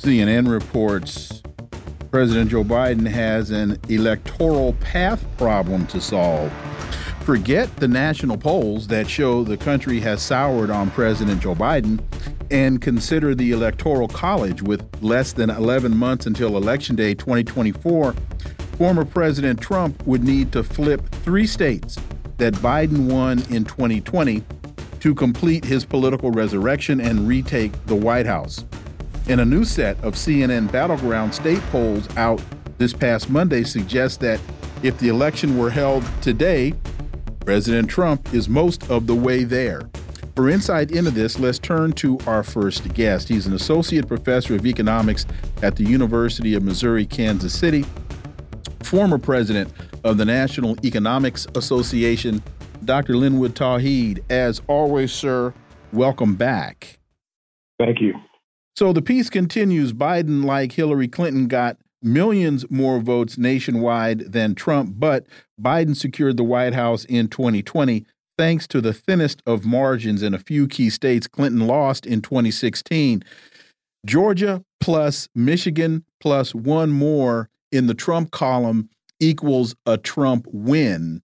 CNN reports President Joe Biden has an electoral path problem to solve. Forget the national polls that show the country has soured on President Joe Biden and consider the Electoral College with less than 11 months until Election Day 2024. Former President Trump would need to flip three states that Biden won in 2020 to complete his political resurrection and retake the White House. In a new set of CNN battleground state polls out this past Monday suggests that if the election were held today, President Trump is most of the way there. For insight into this, let's turn to our first guest. He's an associate professor of economics at the University of Missouri Kansas City, former president of the National Economics Association, Dr. Linwood Tauheed. As always, sir, welcome back. Thank you. So the piece continues Biden, like Hillary Clinton, got millions more votes nationwide than Trump, but Biden secured the White House in 2020 thanks to the thinnest of margins in a few key states Clinton lost in 2016. Georgia plus Michigan plus one more in the Trump column equals a Trump win.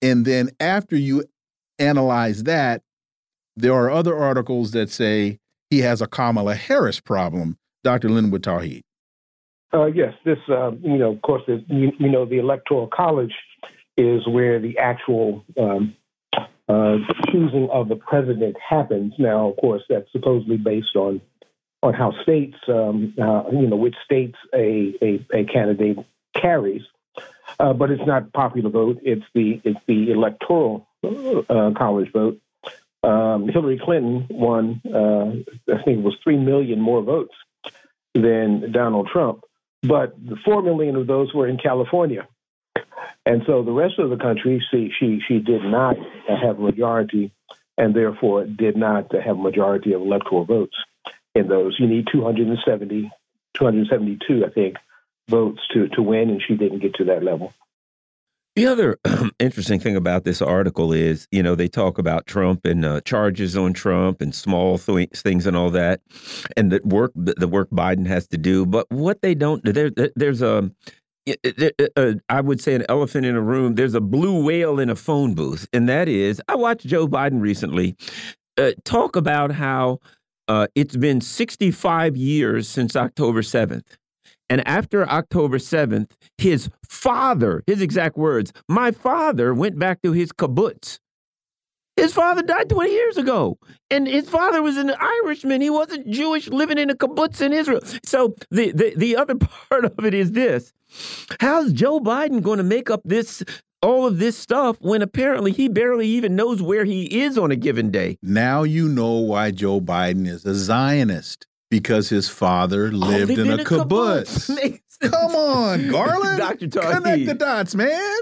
And then after you analyze that, there are other articles that say he has a Kamala Harris problem. Dr. Linwood Tauheed. Uh, yes, this, uh, you know, of course, you, you, know, the Electoral College is where the actual um, uh, choosing of the president happens. Now, of course, that's supposedly based on on how states, um, uh, you know, which states a, a, a candidate carries. Uh, but it's not popular vote. It's the it's the electoral uh, college vote, um, Hillary Clinton won, uh, I think it was 3 million more votes than Donald Trump, but 4 million of those were in California. And so the rest of the country, she, she, she did not have a majority and therefore did not have a majority of electoral votes in those. You need 270, 272, I think, votes to, to win, and she didn't get to that level. The other interesting thing about this article is, you know, they talk about Trump and uh, charges on Trump and small th things and all that, and the work the work Biden has to do. But what they don't there, there's a I would say an elephant in a room. There's a blue whale in a phone booth, and that is I watched Joe Biden recently uh, talk about how uh, it's been 65 years since October 7th. And after October 7th, his father, his exact words, my father went back to his kibbutz. His father died 20 years ago. And his father was an Irishman. He wasn't Jewish living in a kibbutz in Israel. So the, the, the other part of it is this. How's Joe Biden going to make up this all of this stuff when apparently he barely even knows where he is on a given day? Now you know why Joe Biden is a Zionist because his father lived, oh, in, a, a kibbutz. kibbutz. Come on, Garland. Dr. Connect the dots, man.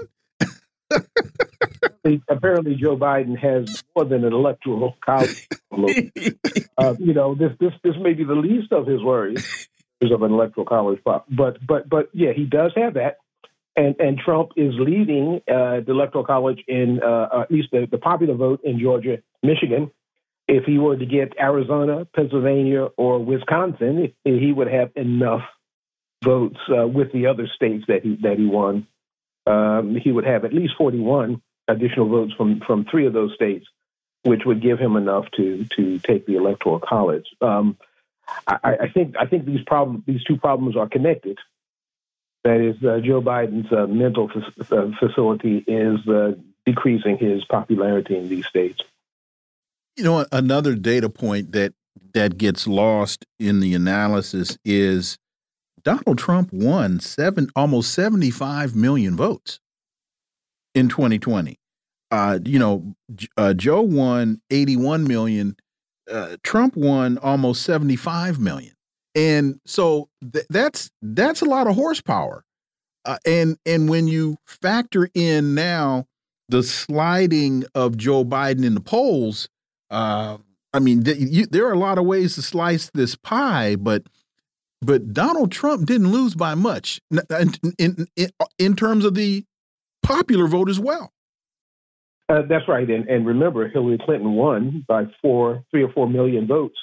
Apparently, Joe Biden has more than an electoral college. uh, you know, this this this may be the least of his worries is of an electoral college but but but yeah, he does have that. And, and Trump is leading uh, the electoral college in uh, at least the, the popular vote in Georgia, Michigan, if he were to get Arizona, Pennsylvania, or Wisconsin, he would have enough votes uh, with the other states that he that he won. Um, he would have at least 41 additional votes from from three of those states, which would give him enough to to take the electoral college. Um, I, I, think I think these problem these two problems are connected. That is, uh, Joe Biden's uh, mental uh, facility is uh, decreasing his popularity in these states. You know, another data point that that gets lost in the analysis is Donald Trump won seven almost 75 million votes in 2020. Uh, you know, uh, Joe won 81 million. uh, Trump won almost 75 million. And so th that's that's a lot of horsepower. Uh, and and when you factor in now the sliding of Joe Biden in the polls, uh, I mean, th you, there are a lot of ways to slice this pie, but but Donald Trump didn't lose by much in in, in, terms of the popular vote as well. Uh, that's right, and, and remember, Hillary Clinton won by four, three or four million votes,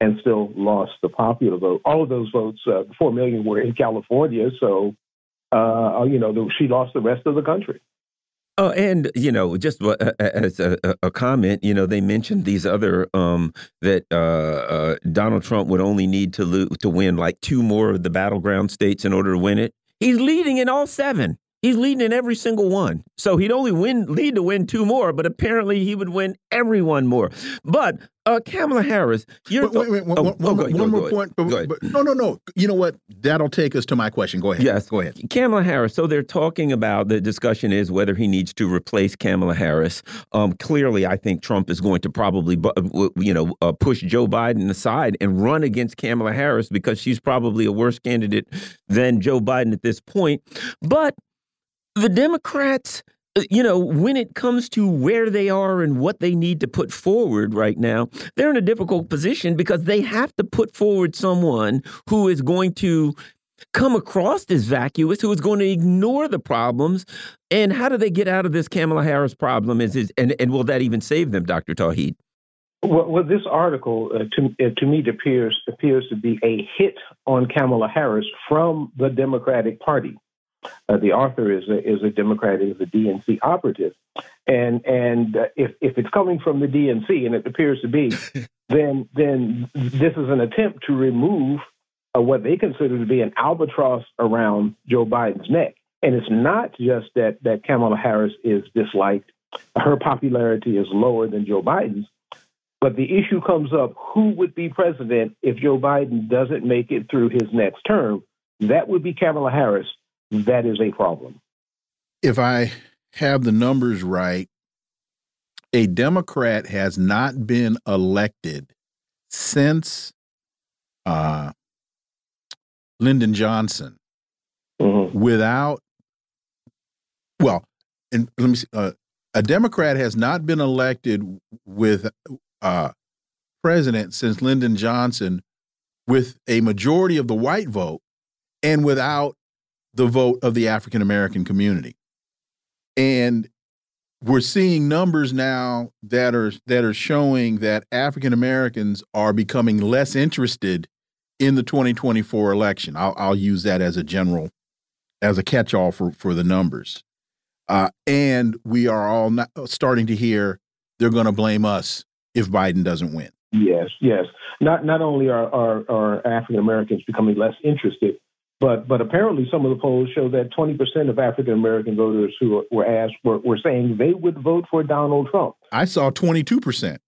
and still lost the popular vote. All of those votes, uh, four million, were in California, so uh, you know she lost the rest of the country. Oh, and you know, just as a, a, comment, you know, they mentioned these other um, that uh, uh, Donald Trump would only need to to win like two more of the battleground states in order to win it. He's leading in all seven. He's leading in every single one. So he'd only win lead to win two more, but apparently he would win every one more. But uh, Kamala Harris, you're wait, wait, wait, oh, one, oh, one, one more point. But, but, no, no, no. You know what? That'll take us to my question. Go ahead. Yes, go ahead. Kamala Harris. So they're talking about the discussion is whether he needs to replace Kamala Harris. Um, clearly, I think Trump is going to probably, you know, uh, push Joe Biden aside and run against Kamala Harris because she's probably a worse candidate than Joe Biden at this point. But the Democrats, uh, you know, when it comes to where they are and what they need to put forward right now, they're in a difficult position because they have to put forward someone who is going to come across as vacuous, who is going to ignore the problems. And how do they get out of this Kamala Harris problem? Is, is and, and will that even save them, Dr. Tauheed? Well, well, this article uh, to uh, to me appears appears to be a hit on Kamala Harris from the Democratic Party. Uh, the author is a, is a Democrat, is a DNC operative, and and uh, if if it's coming from the DNC, and it appears to be, then then this is an attempt to remove uh, what they consider to be an albatross around Joe Biden's neck. And it's not just that that Kamala Harris is disliked; her popularity is lower than Joe Biden's. But the issue comes up: who would be president if Joe Biden doesn't make it through his next term? That would be Kamala Harris that is a problem. If I have the numbers right, a Democrat has not been elected since uh, Lyndon Johnson mm -hmm. without, well, and let me see, uh, a Democrat has not been elected with uh, president since Lyndon Johnson with a majority of the white vote and without the vote of the African American community. And we're seeing numbers now that are that are showing that African Americans are becoming less interested in the 2024 election. I'll, I'll use that as a general, as a catch-all for for the numbers. Uh, and we are all not, starting to hear they're going to blame us if Biden doesn't win. Yes, yes. Not not only are are, are African Americans becoming less interested, but but apparently, some of the polls show that 20% of African American voters who were asked were, were saying they would vote for Donald Trump. I saw 22%.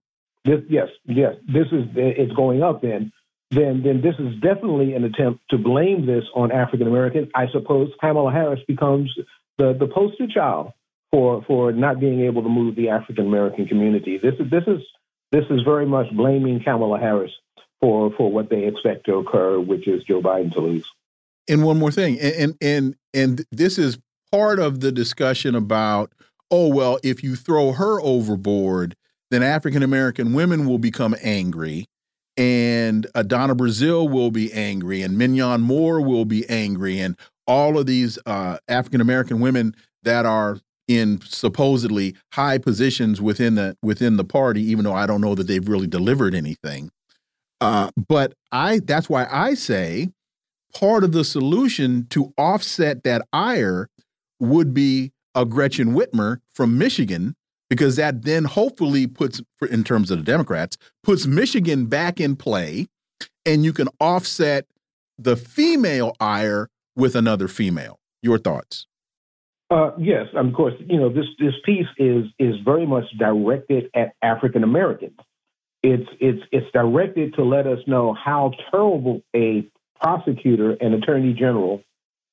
This, yes, yes. This is it's going up. Then, then, then this is definitely an attempt to blame this on African Americans. I suppose Kamala Harris becomes the the poster child for for not being able to move the African American community. This is this is this is very much blaming Kamala Harris for for what they expect to occur, which is Joe Biden to lose and one more thing, and and and this is part of the discussion about oh well, if you throw her overboard, then African American women will become angry, and Donna Brazile will be angry, and Minyon Moore will be angry, and all of these uh, African American women that are in supposedly high positions within the within the party, even though I don't know that they've really delivered anything. Uh, but I that's why I say part of the solution to offset that ire would be a Gretchen Whitmer from Michigan, because that then hopefully puts, in terms of the Democrats, puts Michigan back in play, and you can offset the female ire with another female. Your thoughts? Uh, yes, of course. You know this this piece is is very much directed at African Americans. It's it's it's directed to let us know how terrible a prosecutor and attorney general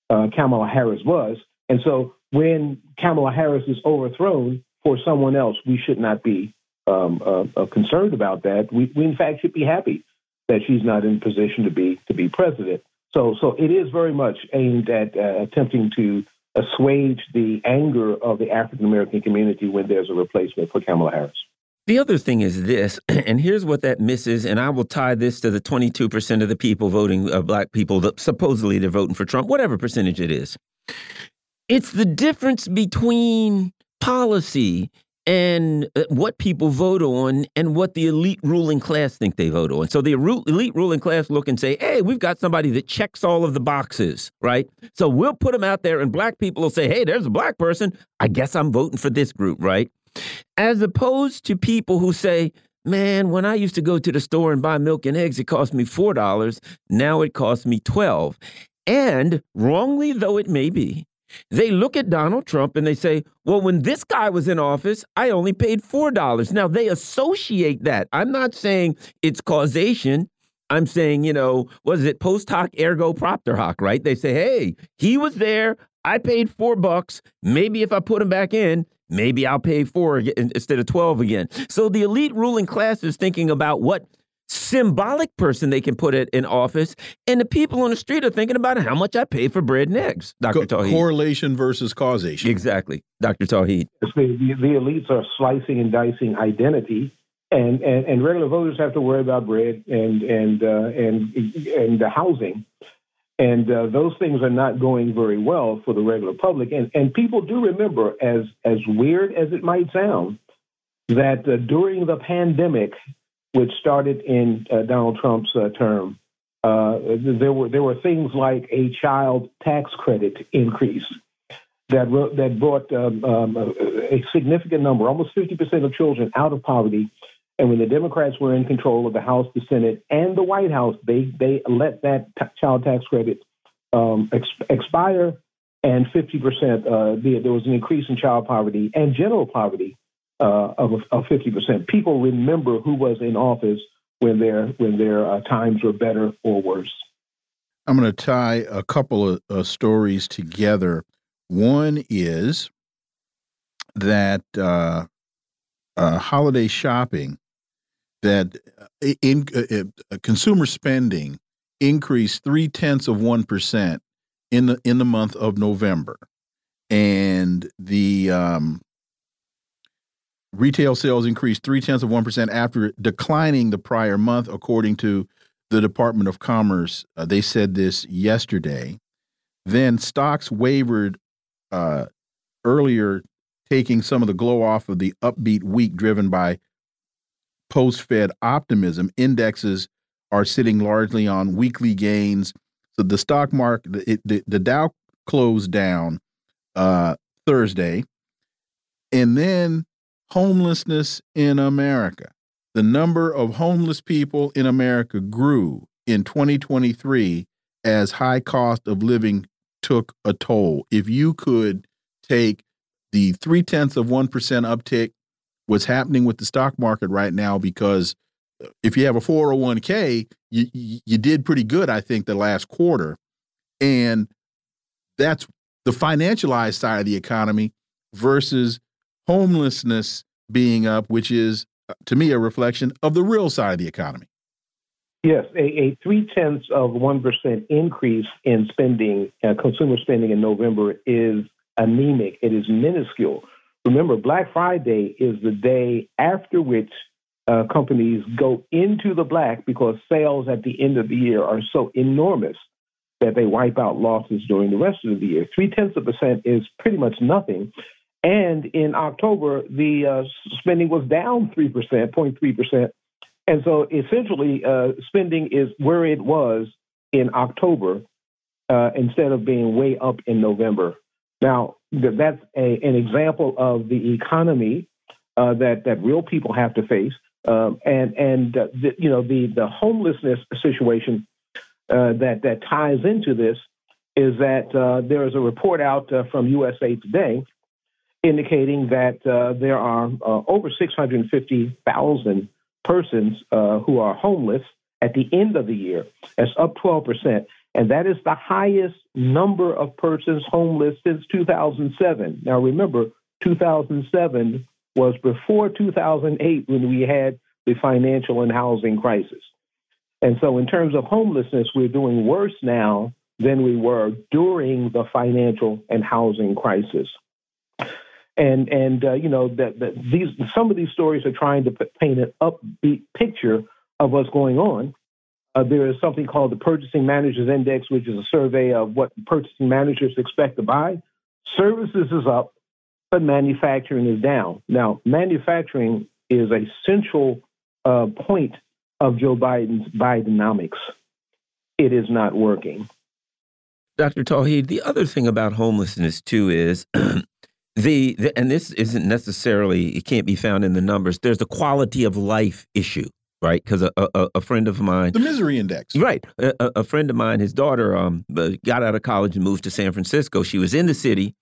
uh, Kamala Harris was. And so when Kamala Harris is overthrown for someone else, we should not be um, uh, concerned about that. We, we in fact should be happy that she's not in position to be to be president. So so it is very much aimed at uh, attempting to assuage the anger of the African American community when there's a replacement for Kamala Harris. The other thing is this, and here's what that misses, and I will tie this to the 22% of the people voting, uh, black people, that supposedly they're voting for Trump, whatever percentage it is. It's the difference between policy and uh, what people vote on and what the elite ruling class think they vote on. So the elite ruling class look and say, hey, we've got somebody that checks all of the boxes, right? So we'll put them out there, and black people will say, hey, there's a black person. I guess I'm voting for this group, right? As opposed to people who say, man, when I used to go to the store and buy milk and eggs, it cost me $4. Now it costs me 12 And wrongly though it may be, they look at Donald Trump and they say, well, when this guy was in office, I only paid $4. Now they associate that. I'm not saying it's causation. I'm saying, you know, was it post hoc ergo propter hoc, right? They say, hey, he was there. I paid four bucks. Maybe if I put him back in, maybe I'll pay four instead of 12 again. So the elite ruling class is thinking about what symbolic person they can put it in office, and the people on the street are thinking about how much I pay for bread and eggs. Dr. Co Tauheed. Correlation versus causation. Exactly, Dr. Tauheed. The, the, the elites are slicing and dicing identity and, and, and regular voters have to worry about bread and and uh, and and the housing, and uh, those things are not going very well for the regular public. And and people do remember, as as weird as it might sound, that uh, during the pandemic, which started in uh, Donald Trump's uh, term, uh, there were there were things like a child tax credit increase that that brought um, um, a significant number, almost 50% of children out of poverty and when the Democrats were in control of the House, the Senate, and the White House, they they let that t- child tax credit um, ex- expire, and 50 percent. Uh, there was an increase in child poverty and general poverty uh, of, of 50 percent. People remember who was in office when their when their uh, times were better or worse. I'm going to tie a couple of uh, stories together. One is that uh, uh, holiday shopping that uh, in uh, uh, consumer spending increased three tenths of one percent in the in the month of November, and the um, retail sales increased three tenths of one percent after declining the prior month, according to the Department of Commerce. Uh, they said this yesterday. Then stocks wavered uh, earlier, taking some of the glow off of the upbeat week driven by post Fed optimism, indexes are sitting largely on weekly gains. So the stock market, it, the, the Dow closed down uh, Thursday. And then homelessness in America. The number of homeless people in America grew in 2023 as high cost of living took a toll. If you could take the three tenths of 1% uptick what's happening with the stock market right now because if you have a 401k, you, you did pretty good, I think, the last quarter. And that's the financialized side of the economy versus homelessness being up, which is, uh, to me, a reflection of the real side of the economy. Yes, a, a three tenths of 1% increase in spending, uh, consumer spending in November is anemic. It is minuscule Remember, Black Friday is the day after which uh, companies go into the black because sales at the end of the year are so enormous that they wipe out losses during the rest of the year. Three tenths of a percent is pretty much nothing. And in October, the uh, spending was down 3%, 0.3%. And so essentially, uh, spending is where it was in October uh, instead of being way up in November. Now, that's a, an example of the economy uh, that that real people have to face, um, and and uh, the, you know the the homelessness situation uh, that that ties into this is that uh, there is a report out uh, from USA Today indicating that uh, there are over 650,000 persons who are homeless at the end of the year. That's up 12 percent. And that is the highest number of persons homeless since 2007. Now, remember, 2007 was before 2008 when we had the financial and housing crisis. And so, in terms of homelessness, we're doing worse now than we were during the financial and housing crisis. And and uh, you know that, that these some of these stories are trying to paint an upbeat picture of what's going on. Uh, there is something called the Purchasing Managers Index, which is a survey of what purchasing managers expect to buy. Services is up, but manufacturing is down. Now, manufacturing is a central uh, point of Joe Biden's Bidenomics. It is not working. Dr. Tauheed, the other thing about homelessness too is the, the, and this isn't necessarily it can't be found in the numbers. There's a quality of life issue, right? Because a, a, a friend of mine, the misery index, right? A, a friend of mine, his daughter, um, got out of college and moved to San Francisco. She was in the city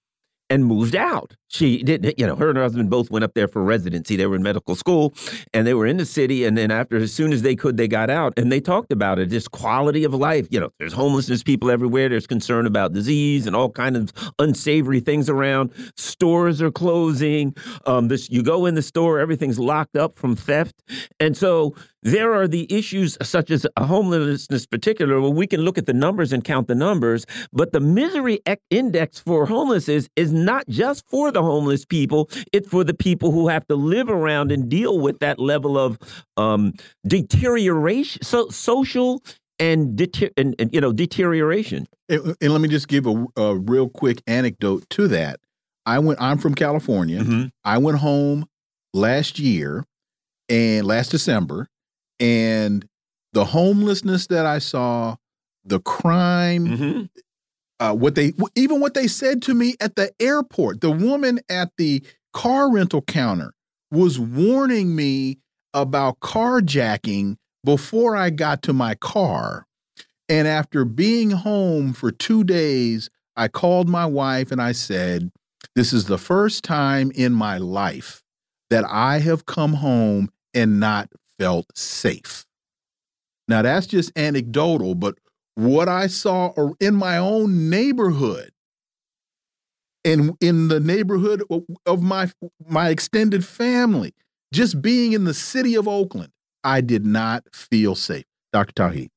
and moved out. She did, you know, her and her husband both went up there for residency. They were in medical school and they were in the city. And then after, as soon as they could, they got out and they talked about it, just quality of life. You know, there's homelessness people everywhere. There's concern about disease and all kinds of unsavory things around. Stores are closing. Um, this, you go in the store, everything's locked up from theft. And so there are the issues such as homelessness, particular. Well, we can look at the numbers and count the numbers, but the misery index for homelessness is not just for the homeless people; it's for the people who have to live around and deal with that level of um, deterioration, so social and, and, and, you know deterioration. And, and, let me just give a, a real quick anecdote to that. I went. I'm from California. Mm -hmm. I went home last year and last December and the homelessness that I saw, the crime, mm -hmm. Uh, what they even what they said to me at the airport. The woman at the car rental counter was warning me about carjacking before I got to my car. And after being home for two days, I called my wife and I said, This is the first time in my life that I have come home and not felt safe. Now, that's just anecdotal, but what I saw in my own neighborhood and in the neighborhood of my my extended family, just being in the city of Oakland, I did not feel safe. Dr. Tauheed.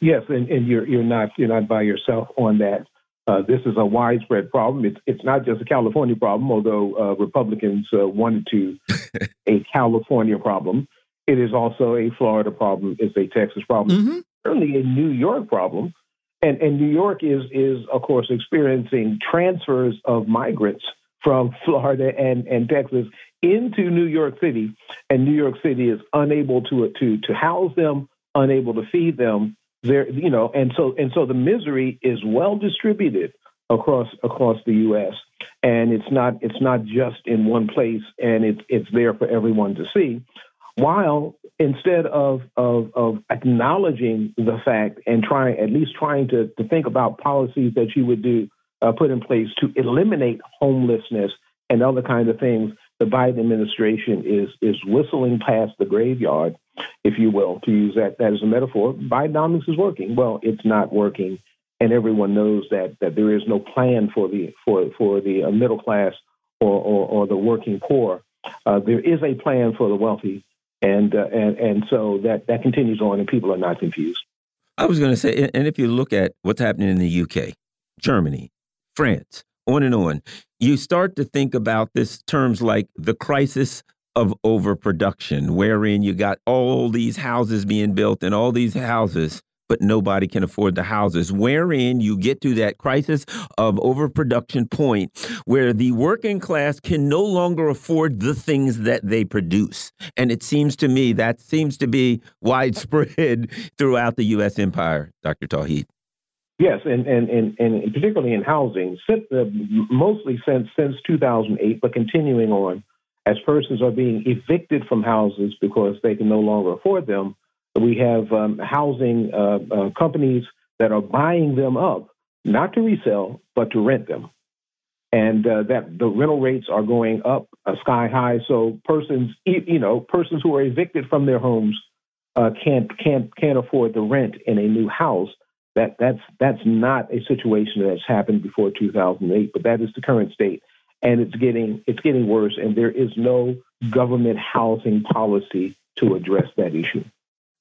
Yes, and, and you're you're not you're not by yourself on that. Uh, this is a widespread problem. It's it's not just a California problem, although uh, Republicans uh, wanted to a California problem. It is also a Florida problem. It's a Texas problem. Mm-hmm. Certainly a New York problem. And, and New York is, is, of course, experiencing transfers of migrants from Florida and, and Texas into New York City. And New York City is unable to, to, to house them, unable to feed them. There, you know, and so and so the misery is well distributed across across the U.S. and it's not it's not just in one place, and it's it's there for everyone to see while instead of, of, of acknowledging the fact and trying, at least trying to, to think about policies that you would do, uh, put in place to eliminate homelessness and other kinds of things, the Biden administration is, is whistling past the graveyard, if you will, to use that, that as a metaphor. Bidenomics is working. Well, it's not working. And everyone knows that, that there is no plan for the, for, for the uh, middle class or, or, or the working poor. Uh, there is a plan for the wealthy, and uh, and and so that that continues on, and people are not confused. I was going to say, and if you look at what's happening in the UK, Germany, France, on and on, you start to think about this terms like the crisis of overproduction, wherein you got all these houses being built and all these houses but nobody can afford the houses, wherein you get to that crisis of overproduction point where the working class can no longer afford the things that they produce. And it seems to me that seems to be widespread throughout the U.S. empire, Dr. Tauheed. Yes, and, and, and, and particularly in housing, mostly since, since 2008, but continuing on, as persons are being evicted from houses because they can no longer afford them, we have um, housing uh, uh, companies that are buying them up, not to resell, but to rent them. And uh, that the rental rates are going up uh, sky high. So persons, you know, persons who are evicted from their homes uh, can't can't can't afford the rent in a new house. That that's that's not a situation that's happened before 2008, but that is the current state, and it's getting it's getting worse. And there is no government housing policy to address that issue.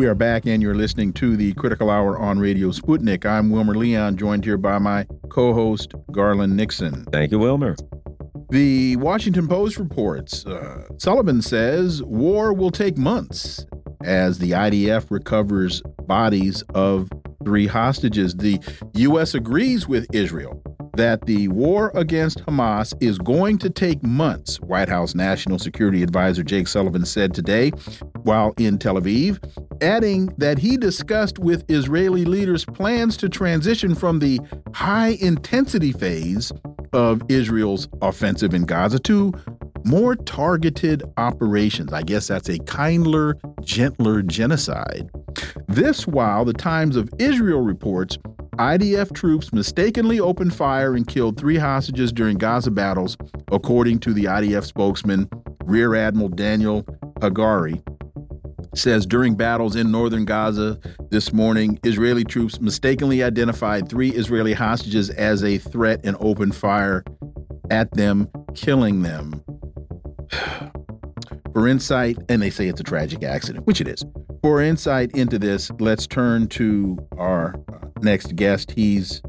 We are back, and you're listening to the Critical Hour on Radio Sputnik. I'm Wilmer Leon, joined here by my co host, Garland Nixon. Thank you, Wilmer. The Washington Post reports uh, Sullivan says war will take months as the IDF recovers bodies of three hostages. The U.S. agrees with Israel that the war against Hamas is going to take months, White House National Security Advisor Jake Sullivan said today while in Tel Aviv, adding that he discussed with Israeli leaders plans to transition from the high intensity phase of Israel's offensive in Gaza to more targeted operations. I guess that's a kindler, gentler genocide. This while the Times of Israel reports IDF troops mistakenly opened fire and killed three hostages during Gaza battles, according to the IDF spokesman, Rear Admiral Daniel Hagari. Says during battles in northern Gaza this morning, Israeli troops mistakenly identified three Israeli hostages as a threat and opened fire at them, killing them. For insight, and they say it's a tragic accident, which it is. For insight into this, let's turn to our next guest. He's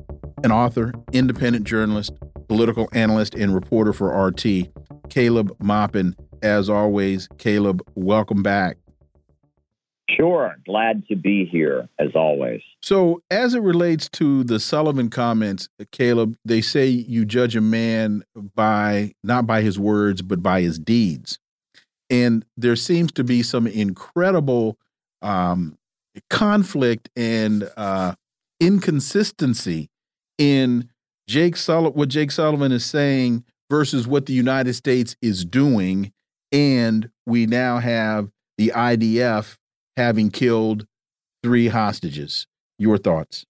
an author, independent journalist, political analyst, and reporter for RT, Caleb Maupin. As always, Caleb, welcome back. Sure. Glad to be here, as always. So, as it relates to the Sullivan comments, Caleb, they say you judge a man by not by his words, but by his deeds. And there seems to be some incredible um, conflict and uh, inconsistency in Jake Sullivan, what Jake Sullivan is saying versus what the United States is doing. And we now have the IDF having killed three hostages. Your thoughts?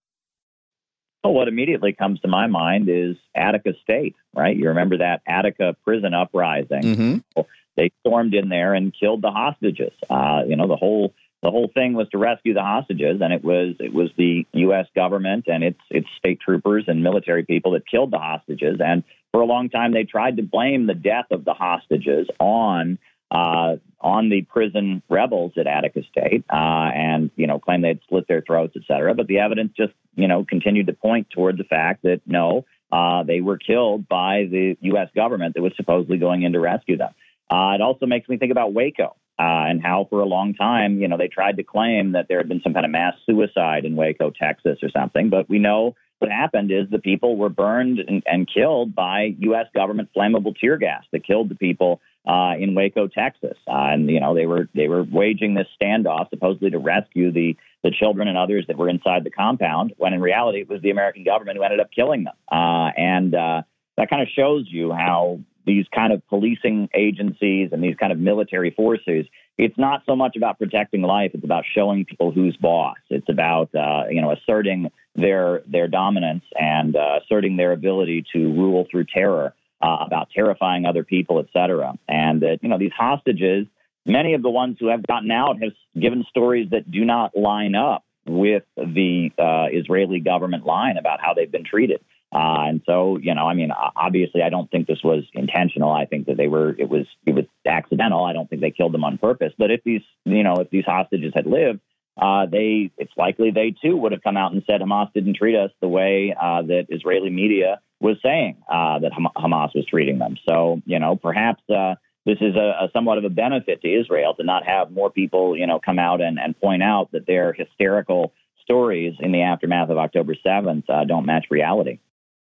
Well, what immediately comes to my mind is Attica State, right? You remember that Attica prison uprising? Mm -hmm. They stormed in there and killed the hostages. Uh, you know, the whole the whole thing was to rescue the hostages, and it was it was the U.S. government and its its state troopers and military people that killed the hostages. And for a long time, they tried to blame the death of the hostages on uh, on the prison rebels at Attica State, uh, and you know claim they'd slit their throats, et cetera. But the evidence just you know continued to point toward the fact that no, uh, they were killed by the U.S. government that was supposedly going in to rescue them. Uh, it also makes me think about Waco. Uh, and how for a long time, you know, they tried to claim that there had been some kind of mass suicide in Waco, Texas, or something. But we know what happened is the people were burned and, and killed by U.S. government flammable tear gas that killed the people uh, in Waco, Texas. Uh, and you know, they were they were waging this standoff supposedly to rescue the the children and others that were inside the compound. When in reality, it was the American government who ended up killing them. Uh, and uh, that kind of shows you how these kind of policing agencies and these kind of military forces, it's not so much about protecting life; it's about showing people who's boss. It's about uh, you know asserting their their dominance and uh, asserting their ability to rule through terror, uh, about terrifying other people, et cetera. And that you know these hostages, many of the ones who have gotten out have given stories that do not line up with the uh, Israeli government line about how they've been treated. Uh, and so, you know, I mean, obviously, I don't think this was intentional. I think that they were, it was, it was accidental. I don't think they killed them on purpose. But if these, you know, if these hostages had lived, uh, they, it's likely they too would have come out and said Hamas didn't treat us the way uh, that Israeli media was saying uh, that Hamas was treating them. So, you know, perhaps uh, this is a, a, somewhat of a benefit to Israel to not have more people, you know, come out and, and point out that their hysterical stories in the aftermath of October 7th uh, don't match reality.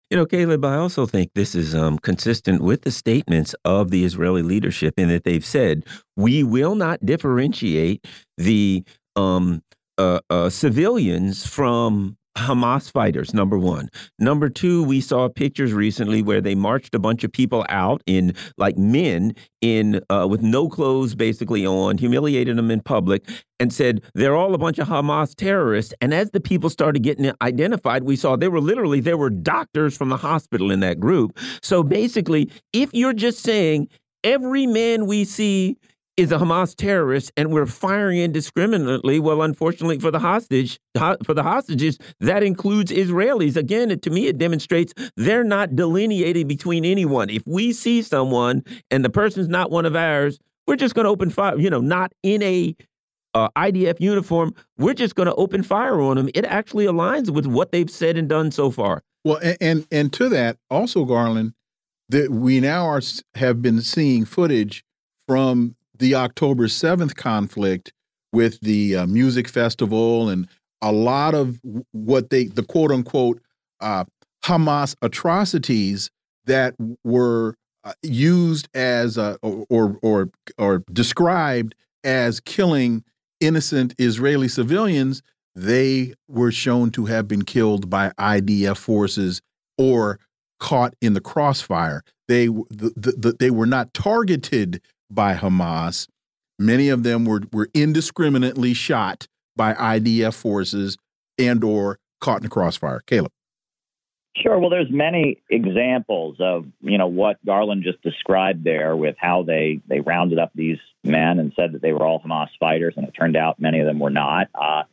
You know, Caleb, I also think this is um, consistent with the statements of the Israeli leadership in that they've said, we will not differentiate the um, uh, uh, civilians from Hamas fighters, number one. Number two, we saw pictures recently where they marched a bunch of people out in like men in uh, with no clothes basically on, humiliated them in public, and said they're all a bunch of Hamas terrorists. And as the people started getting identified, we saw they were literally there were doctors from the hospital in that group. So basically, if you're just saying every man we see is a Hamas terrorist and we're firing indiscriminately. Well, unfortunately for the hostage, for the hostages, that includes Israelis. Again, to me, it demonstrates they're not delineating between anyone. If we see someone and the person's not one of ours, we're just going to open fire. You know, not in a uh, IDF uniform. We're just going to open fire on them. It actually aligns with what they've said and done so far. Well, and and, and to that also, Garland, that we now are have been seeing footage from the October 7th conflict with the uh, music festival and a lot of what they, the quote unquote, uh, Hamas atrocities that were uh, used as uh, or, or, or described as killing innocent Israeli civilians, they were shown to have been killed by IDF forces or caught in the crossfire. They the, the, they were not targeted by Hamas. Many of them were, were indiscriminately shot by IDF forces and or caught in a crossfire. Caleb. Sure. Well, there's many examples of you know what Garland just described there, with how they they rounded up these men and said that they were all Hamas fighters, and it turned out many of them were not. Uh,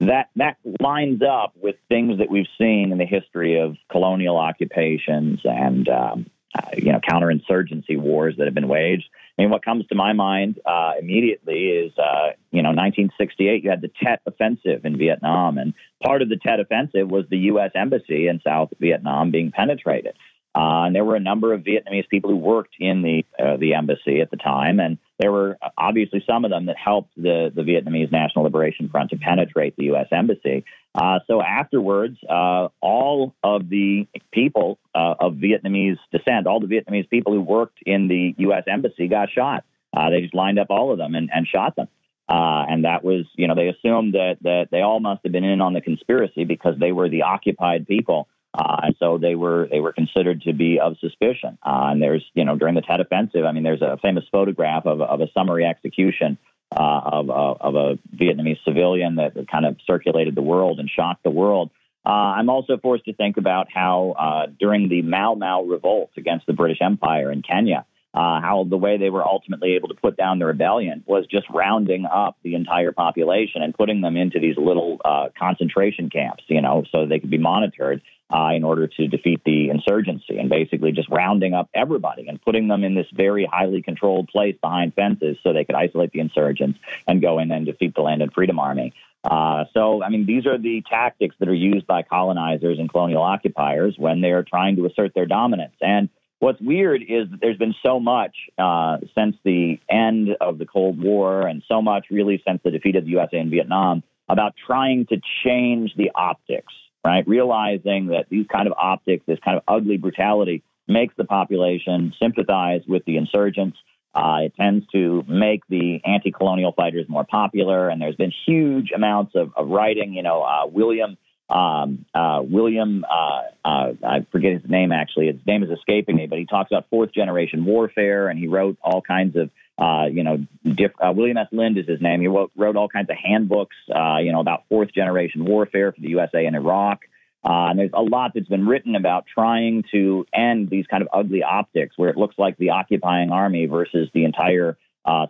that that lines up with things that we've seen in the history of colonial occupations and um, uh, you know counterinsurgency wars that have been waged. Mean, what comes to my mind uh, immediately is, uh, you know, 1968, you had the Tet Offensive in Vietnam. And part of the Tet Offensive was the U.S. Embassy in South Vietnam being penetrated. Uh, and there were a number of Vietnamese people who worked in the uh, the embassy at the time, and there were obviously some of them that helped the the Vietnamese National Liberation Front to penetrate the U.S. embassy. Uh, so afterwards, uh, all of the people uh, of Vietnamese descent, all the Vietnamese people who worked in the U.S. embassy, got shot. Uh, they just lined up all of them and, and shot them. and that was, you know, they assumed that that they all must have been in on the conspiracy because they were the occupied people. Uh, and so they were they were considered to be of suspicion. Uh, and there's you know during the Tet Offensive, I mean, there's a famous photograph of, of a summary execution uh, of, uh, of a Vietnamese civilian that kind of circulated the world and shocked the world. Uh, I'm also forced to think about how uh, during the Mau Mau revolt against the British Empire in Kenya, uh, how the way they were ultimately able to put down the rebellion was just rounding up the entire population and putting them into these little uh, concentration camps, you know, so they could be monitored uh, in order to defeat the insurgency and basically just rounding up everybody and putting them in this very highly controlled place behind fences so they could isolate the insurgents and go in and defeat the Land and Freedom Army. Uh, so, I mean, these are the tactics that are used by colonizers and colonial occupiers when they're trying to assert their dominance. And what's weird is that there's been so much uh, since the end of the Cold War and so much really since the defeat of the USA in Vietnam about trying to change the optics right? Realizing that these kind of optics, this kind of ugly brutality, makes the population sympathize with the insurgents. Uh, it tends to make the anti-colonial fighters more popular, and there's been huge amounts of, of writing. You know, uh, William um, uh, William, uh, uh, I forget his name actually. His name is escaping me, but he talks about fourth generation warfare, and he wrote all kinds of uh, you know, diff, uh, William S. Lind is his name. He wrote, wrote all kinds of handbooks, uh, you know, about fourth generation warfare for the USA and Iraq. And there's a lot that's been written about trying to end these kind of ugly optics where it looks like the occupying army versus the entire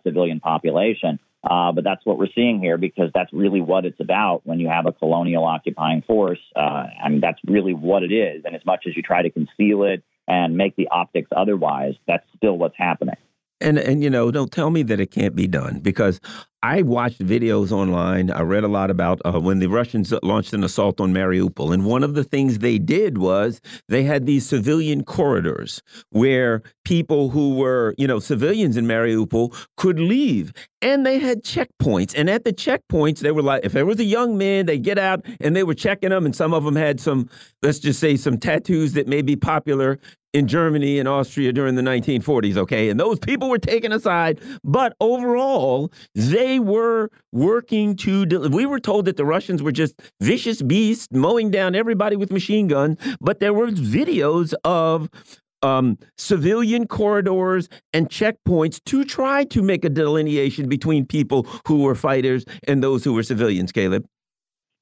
civilian population. Uh, but that's what we're seeing here because that's really what it's about when you have a colonial occupying force. Uh, I mean, that's really what it is. And as much as you try to conceal it and make the optics otherwise, that's still what's happening. And and you know, don't tell me that it can't be done because I watched videos online. I read a lot about uh, when the Russians launched an assault on Mariupol, and one of the things they did was they had these civilian corridors where people who were, you know, civilians in Mariupol could leave, and they had checkpoints. And at the checkpoints, they were like, if there was a young man, they get out and they were checking them, and some of them had some, let's just say, some tattoos that may be popular in Germany and Austria during the 1940s, okay? And those people were taken aside, but overall, they were working to. We were told that the Russians were just vicious beasts mowing down everybody with machine guns, but there were videos of um, civilian corridors and checkpoints to try to make a delineation between people who were fighters and those who were civilians, Caleb.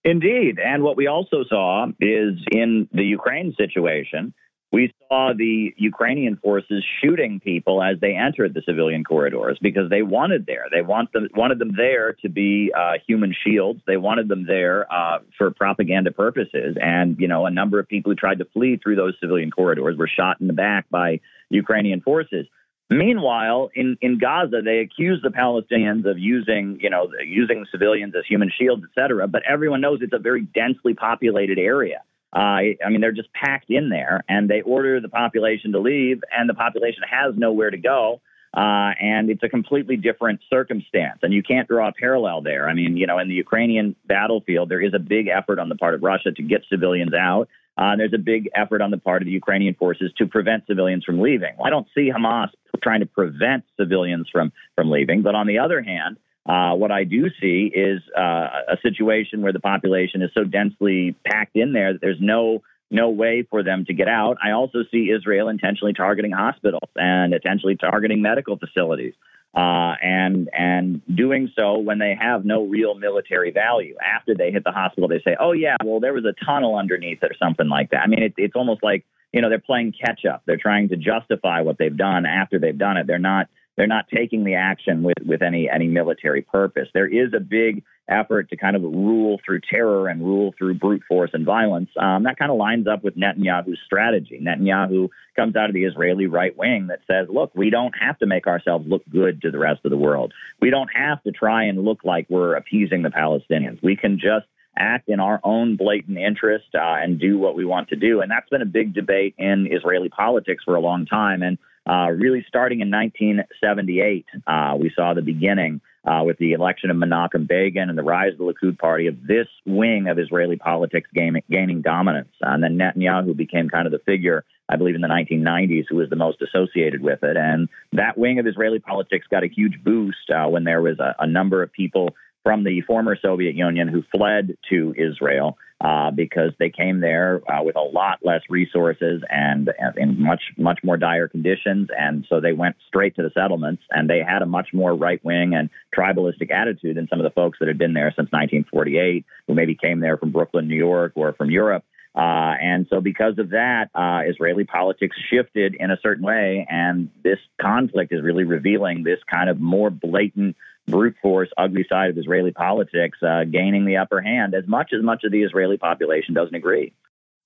Indeed. And what we also saw is in the Ukraine situation, we saw the Ukrainian forces shooting people as they entered the civilian corridors because they wanted there. They want them wanted them there to be uh, human shields. They wanted them there uh, for propaganda purposes. And you know, a number of people who tried to flee through those civilian corridors were shot in the back by Ukrainian forces. Meanwhile, in, in Gaza, they accuse the Palestinians of using, you know, using civilians as human shields, et cetera. But everyone knows it's a very densely populated area. Uh, I mean, they're just packed in there, and they order the population to leave, and the population has nowhere to go. Uh, and it's a completely different circumstance, and you can't draw a parallel there. I mean, you know, in the Ukrainian battlefield, there is a big effort on the part of Russia to get civilians out. Uh, there's a big effort on the part of the Ukrainian forces to prevent civilians from leaving. Well, I don't see Hamas trying to prevent civilians from from leaving, but on the other hand, uh, what I do see is uh, a situation where the population is so densely packed in there that there's no no way for them to get out. I also see Israel intentionally targeting hospitals and intentionally targeting medical facilities, uh, and and doing so when they have no real military value. After they hit the hospital, they say, "Oh yeah, well there was a tunnel underneath it or something like that." I mean, it, it's almost like you know they're playing catch up. They're trying to justify what they've done after they've done it. They're not they're not taking the action with, with any any military purpose. There is a big effort to kind of rule through terror and rule through brute force and violence. Um, that kind of lines up with Netanyahu's strategy. Netanyahu comes out of the Israeli right wing that says, look, we don't have to make ourselves look good to the rest of the world. We don't have to try and look like we're appeasing the Palestinians. We can just act in our own blatant interest uh, and do what we want to do. And that's been a big debate in Israeli politics for a long time. And uh, really, starting in 1978, uh, we saw the beginning uh, with the election of Menachem Begin and the rise of the Likud party of this wing of Israeli politics gaining, gaining dominance. and then Netanyahu became kind of the figure, I believe, in the 1990s who was the most associated with it. And that wing of Israeli politics got a huge boost uh, when there was a, a number of people from the former Soviet Union who fled to Israel uh, because they came there uh, with a lot less resources and, and, in much much more dire conditions, and so they went straight to the settlements, and they had a much more right wing and tribalistic attitude than some of the folks that had been there since 1948, who maybe came there from Brooklyn, New York, or from Europe. Uh, and so, because of that, uh, Israeli politics shifted in a certain way, and this conflict is really revealing this kind of more blatant brute force, ugly side of Israeli politics uh, gaining the upper hand as much as much of the Israeli population doesn't agree.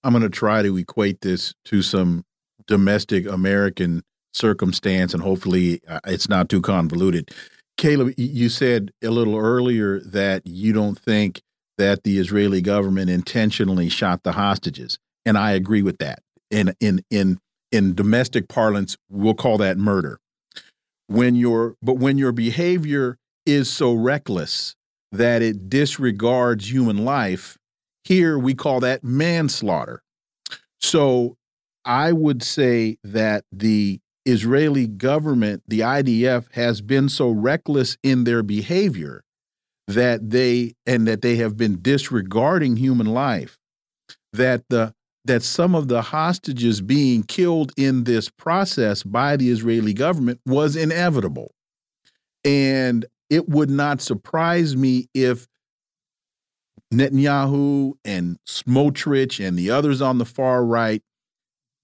I'm going to try to equate this to some domestic American circumstance, and hopefully uh, it's not too convoluted. Caleb, you said a little earlier that you don't think that the Israeli government intentionally shot the hostages, and I agree with that. In in in in domestic parlance, we'll call that murder. When your but when your behavior is so reckless that it disregards human life, here we call that manslaughter. So I would say that the Israeli government, the IDF, has been so reckless in their behavior that they and that they have been disregarding human life that the that some of the hostages being killed in this process by the Israeli government was inevitable. And it would not surprise me if Netanyahu and Smotrich and the others on the far right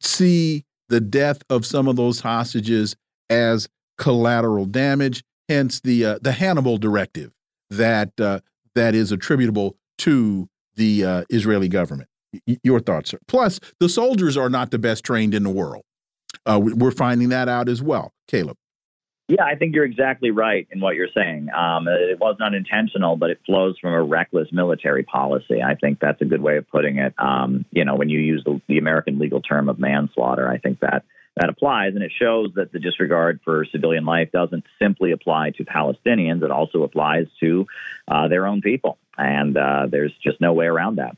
see the death of some of those hostages as collateral damage, hence the uh, the Hannibal directive that uh, that is attributable to the uh, Israeli government. Y your thoughts, sir? Plus, the soldiers are not the best trained in the world. Uh, we're finding that out as well, Caleb. Yeah, I think you're exactly right in what you're saying. Um, it was not intentional, but it flows from a reckless military policy. I think that's a good way of putting it. Um, you know, when you use the, the American legal term of manslaughter, I think that that applies, and it shows that the disregard for civilian life doesn't simply apply to Palestinians; it also applies to uh, their own people, and uh, there's just no way around that.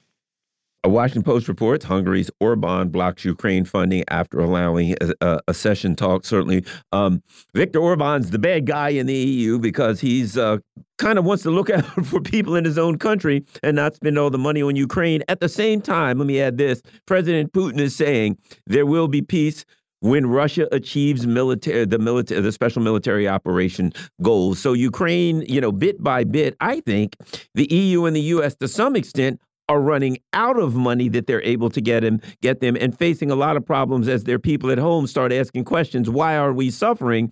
A Washington Post reports Hungary's Orban blocks Ukraine funding after allowing a, a session talk. Certainly, um, Viktor Orban's the bad guy in the EU because he's uh, kind of wants to look out for people in his own country and not spend all the money on Ukraine. At the same time, let me add this: President Putin is saying there will be peace when Russia achieves military the military the special military operation goals. So Ukraine, you know, bit by bit, I think the EU and the US to some extent are running out of money that they're able to get him get them and facing a lot of problems as their people at home start asking questions why are we suffering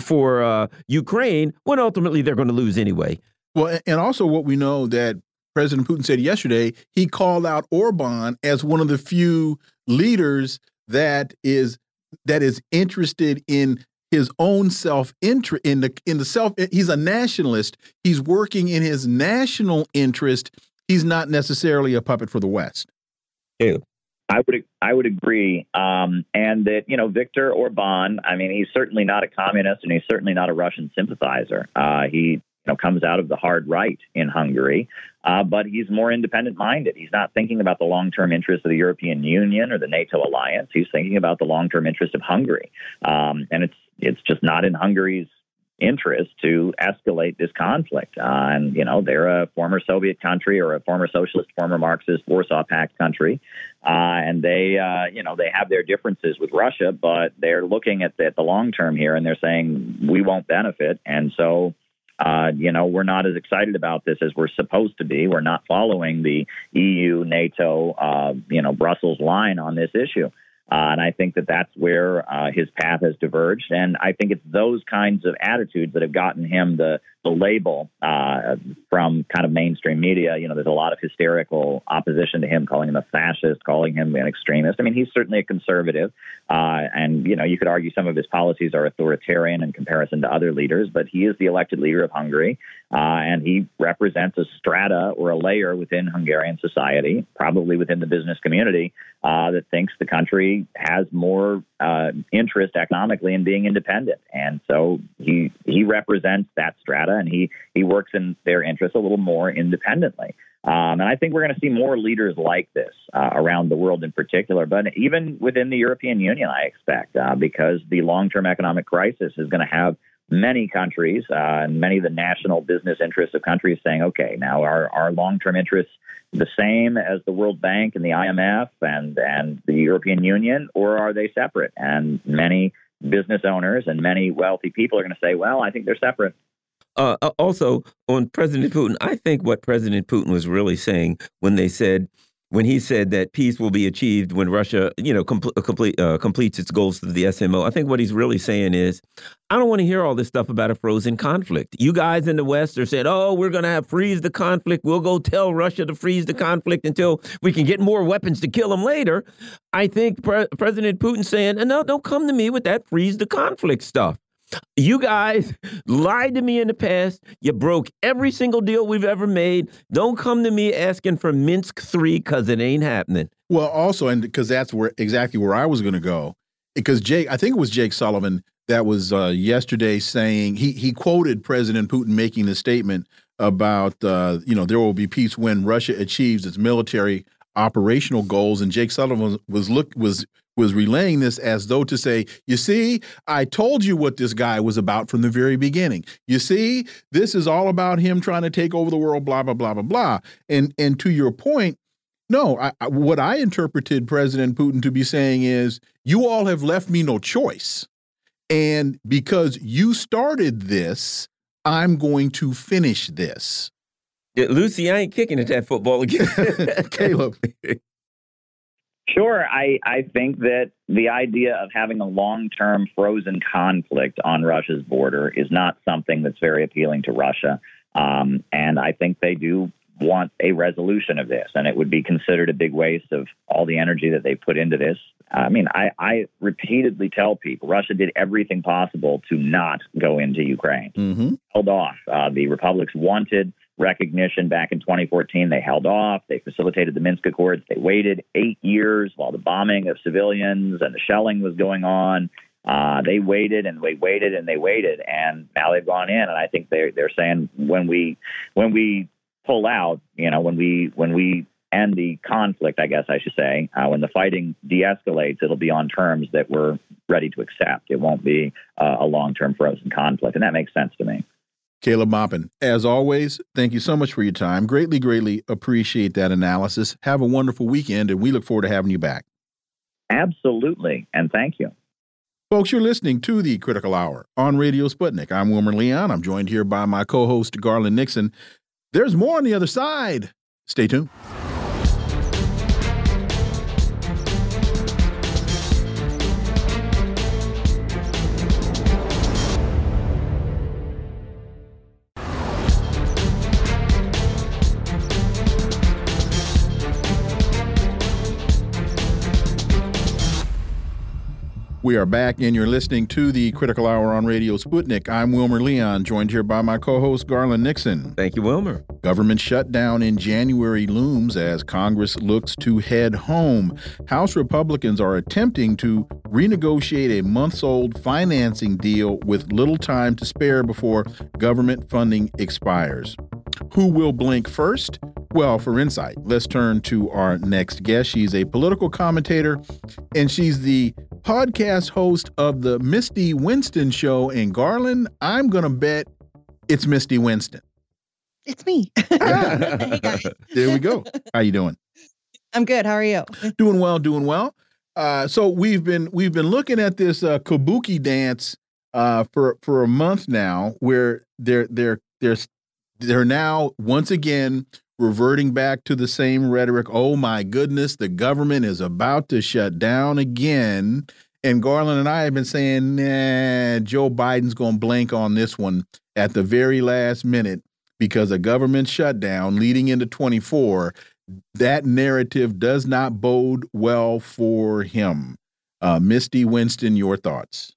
for uh, Ukraine when ultimately they're going to lose anyway? Well and also what we know that President Putin said yesterday he called out Orban as one of the few leaders that is that is interested in his own self interest in the in the self he's a nationalist. He's working in his national interest he's not necessarily a puppet for the West. I would I would agree, um, and that you know Viktor Orban. I mean, he's certainly not a communist, and he's certainly not a Russian sympathizer. Uh, he you know comes out of the hard right in Hungary, uh, but he's more independent minded. He's not thinking about the long term interests of the European Union or the NATO alliance. He's thinking about the long term interests of Hungary, um, and it's it's just not in Hungary's interest to escalate this conflict. Uh, and, you know, they're a former Soviet country or a former socialist, former Marxist Warsaw Pact country. Uh, and they, uh, you know, they have their differences with Russia, but they're looking at the, at the long term here and they're saying we won't benefit. And so, uh, you know, we're not as excited about this as we're supposed to be. We're not following the EU, NATO, uh, you know, Brussels line on this issue. Uh, and I think that that's where uh, his path has diverged. And I think it's those kinds of attitudes that have gotten him the the label uh, from kind of mainstream media. You know, there's a lot of hysterical opposition to him, calling him a fascist, calling him an extremist. I mean, he's certainly a conservative, uh, and you know, you could argue some of his policies are authoritarian in comparison to other leaders, but he is the elected leader of Hungary, uh, and he represents a strata or a layer within Hungarian society, probably within the business community, uh, that thinks the country has more uh, interest economically in being independent, and so he he represents that strata, and he he works in their interests a little more independently. Um, and I think we're going to see more leaders like this uh, around the world in particular, but even within the European Union, I expect, uh, because the long term economic crisis is going to have many countries uh, and many of the national business interests of countries saying, okay, now our, our long term interests the same as the World Bank and the IMF and, and the European Union, or are they separate? And many business owners and many wealthy people are going to say, well, I think they're separate. Uh, uh, also, on President Putin, I think what President Putin was really saying when they said, when he said that peace will be achieved when Russia, you know, uh, complete, uh, completes its goals through the SMO. I think what he's really saying is, I don't want to hear all this stuff about a frozen conflict. You guys in the West are saying, "Oh, we're going to have freeze the conflict. We'll go tell Russia to freeze the conflict until we can get more weapons to kill them later." I think Pre President Putin saying, "No, don't come to me with that freeze the conflict stuff." You guys lied to me in the past. You broke every single deal we've ever made. Don't come to me asking for Minsk 3 because it ain't happening. Well, also, and because that's where exactly where I was going to go. Because Jake, I think it was Jake Sullivan that was uh, yesterday saying he he quoted President Putin making the statement about uh, you know there will be peace when Russia achieves its military operational goals, and Jake Sullivan was look was was relaying this as though to say, you see, I told you what this guy was about from the very beginning. You see, this is all about him trying to take over the world, blah, blah, blah, blah, blah. And and to your point, no, I, I, what I interpreted President Putin to be saying is, you all have left me no choice. And because you started this, I'm going to finish this. Yeah, Lucy, I ain't kicking at that football again. Caleb. Sure. I, I think that the idea of having a long term frozen conflict on Russia's border is not something that's very appealing to Russia. Um, and I think they do want a resolution of this, and it would be considered a big waste of all the energy that they put into this. I mean, I, I repeatedly tell people Russia did everything possible to not go into Ukraine, mm-hmm. held off. Uh, the republics wanted recognition back in 2014. They held off. They facilitated the Minsk Accords. They waited eight years while the bombing of civilians and the shelling was going on. Uh, they waited and they waited and they waited, and now they've gone in. And I think they're they're saying when we when we pull out, you know, when we when we end the conflict, I guess I should say. Uh, when the fighting de escalates, it'll be on terms that we're ready to accept. It won't be uh, a long term frozen conflict. And that makes sense to me. Caleb Maupin, as always, thank you so much for your time. Greatly, greatly appreciate that analysis. Have a wonderful weekend, and we look forward to having you back. Absolutely. And thank you. Folks, you're listening to the Critical Hour on Radio Sputnik. I'm Wilmer Leon. I'm joined here by my co host, Garland Nixon. There's more on the other side. Stay tuned. We are back, and you're listening to the Critical Hour on Radio Sputnik. I'm Wilmer Leon, joined here by my co host, Garland Nixon. Thank you, Wilmer. Government shutdown in January looms as Congress looks to head home. House Republicans are attempting to renegotiate a months old financing deal with little time to spare before government funding expires. Who will blink first? Well, for insight, let's turn to our next guest. She's a political commentator and she's the podcast host of the Misty Winston Show in Garland. I'm going to bet it's Misty Winston. It's me. hey guys. There we go. How you doing? I'm good. How are you? Doing well, doing well. Uh, so we've been we've been looking at this uh, kabuki dance uh, for for a month now, where they're they're they're they're now once again reverting back to the same rhetoric. Oh my goodness, the government is about to shut down again. And Garland and I have been saying, nah, Joe Biden's going to blank on this one at the very last minute because a government shutdown leading into 24, that narrative does not bode well for him. Uh, Misty Winston, your thoughts?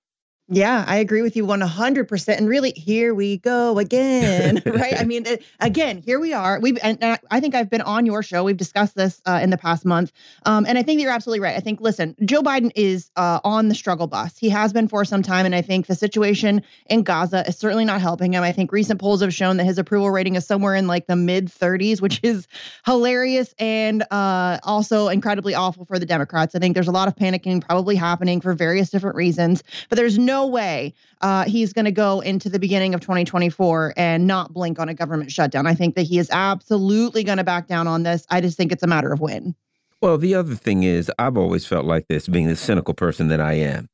Yeah, I agree with you 100%. And really, here we go again, right? I mean, again, here we are. We've, and I think I've been on your show. We've discussed this uh, in the past month. Um, and I think that you're absolutely right. I think, listen, Joe Biden is uh, on the struggle bus. He has been for some time. And I think the situation in Gaza is certainly not helping him. I think recent polls have shown that his approval rating is somewhere in like the mid 30s, which is hilarious and uh, also incredibly awful for the Democrats. I think there's a lot of panicking probably happening for various different reasons, but there's no way uh, he's going to go into the beginning of 2024 and not blink on a government shutdown. I think that he is absolutely going to back down on this. I just think it's a matter of when. Well, the other thing is, I've always felt like this, being the cynical person that I am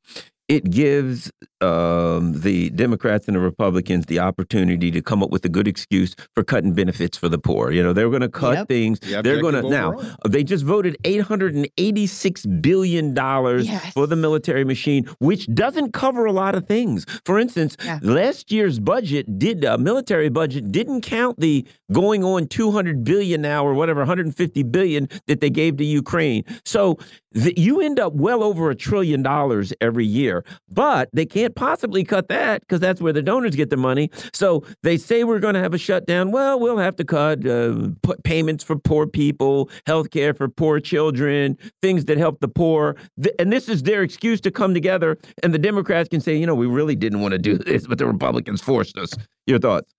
it gives um, the Democrats and the Republicans the opportunity to come up with a good excuse for cutting benefits for the poor. You know, they're going to cut yep. things. The they're going to now. They just voted eight hundred and eighty-six billion dollars yes. for the military machine, which doesn't cover a lot of things. For instance, yeah. last year's budget did uh, military budget didn't count the going on two hundred billion now or whatever, one hundred and fifty billion that they gave to Ukraine. So the, you end up well over a trillion dollars every year. But they can't possibly cut that because that's where the donors get the money. So they say we're going to have a shutdown. Well, we'll have to cut uh, payments for poor people, health care for poor children, things that help the poor. And this is their excuse to come together. And the Democrats can say, you know, we really didn't want to do this, but the Republicans forced us. Your thoughts?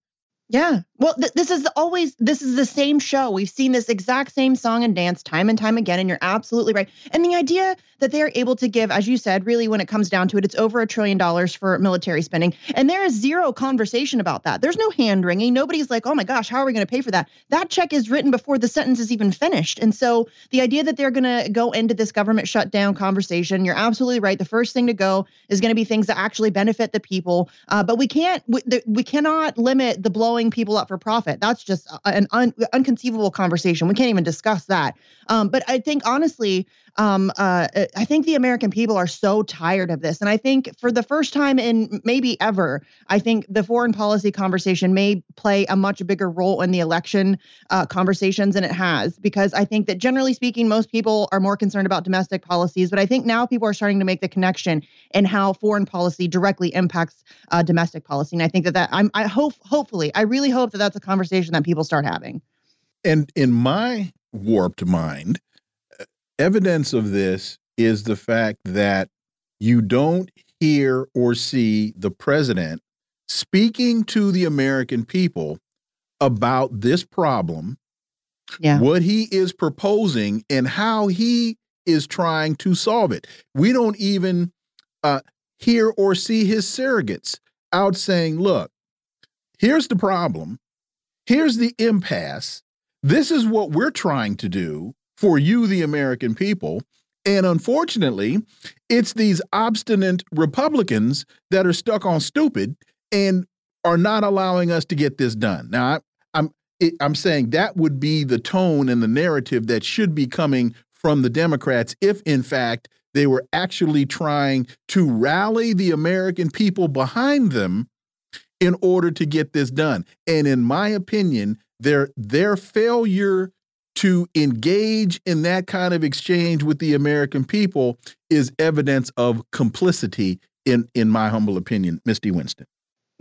Yeah. Well, th- this is always this is the same show. We've seen this exact same song and dance time and time again and you're absolutely right. And the idea that they are able to give as you said, really when it comes down to it, it's over a trillion dollars for military spending. And there is zero conversation about that. There's no hand wringing. Nobody's like, "Oh my gosh, how are we going to pay for that?" That check is written before the sentence is even finished. And so the idea that they're going to go into this government shutdown conversation, you're absolutely right. The first thing to go is going to be things that actually benefit the people. Uh, but we can't we, the, we cannot limit the blowing people up for profit. That's just an un, unconceivable conversation. We can't even discuss that. Um, but I think honestly, um, uh, I think the American people are so tired of this, and I think for the first time in maybe ever, I think the foreign policy conversation may play a much bigger role in the election uh, conversations than it has, because I think that generally speaking, most people are more concerned about domestic policies, but I think now people are starting to make the connection in how foreign policy directly impacts uh, domestic policy, and I think that that I'm I hope hopefully I really hope that that's a conversation that people start having. And in my warped mind, evidence of this is the fact that you don't hear or see the president speaking to the American people about this problem yeah. what he is proposing and how he is trying to solve it. We don't even uh, hear or see his surrogates out saying, look, here's the problem. Here's the impasse. This is what we're trying to do for you, the American people. And unfortunately, it's these obstinate Republicans that are stuck on stupid and are not allowing us to get this done. Now, I, I'm it, I'm saying that would be the tone and the narrative that should be coming from the Democrats if, in fact, they were actually trying to rally the American people behind them in order to get this done. And in my opinion, their their failure to engage in that kind of exchange with the American people is evidence of complicity in in my humble opinion, Misty Winston.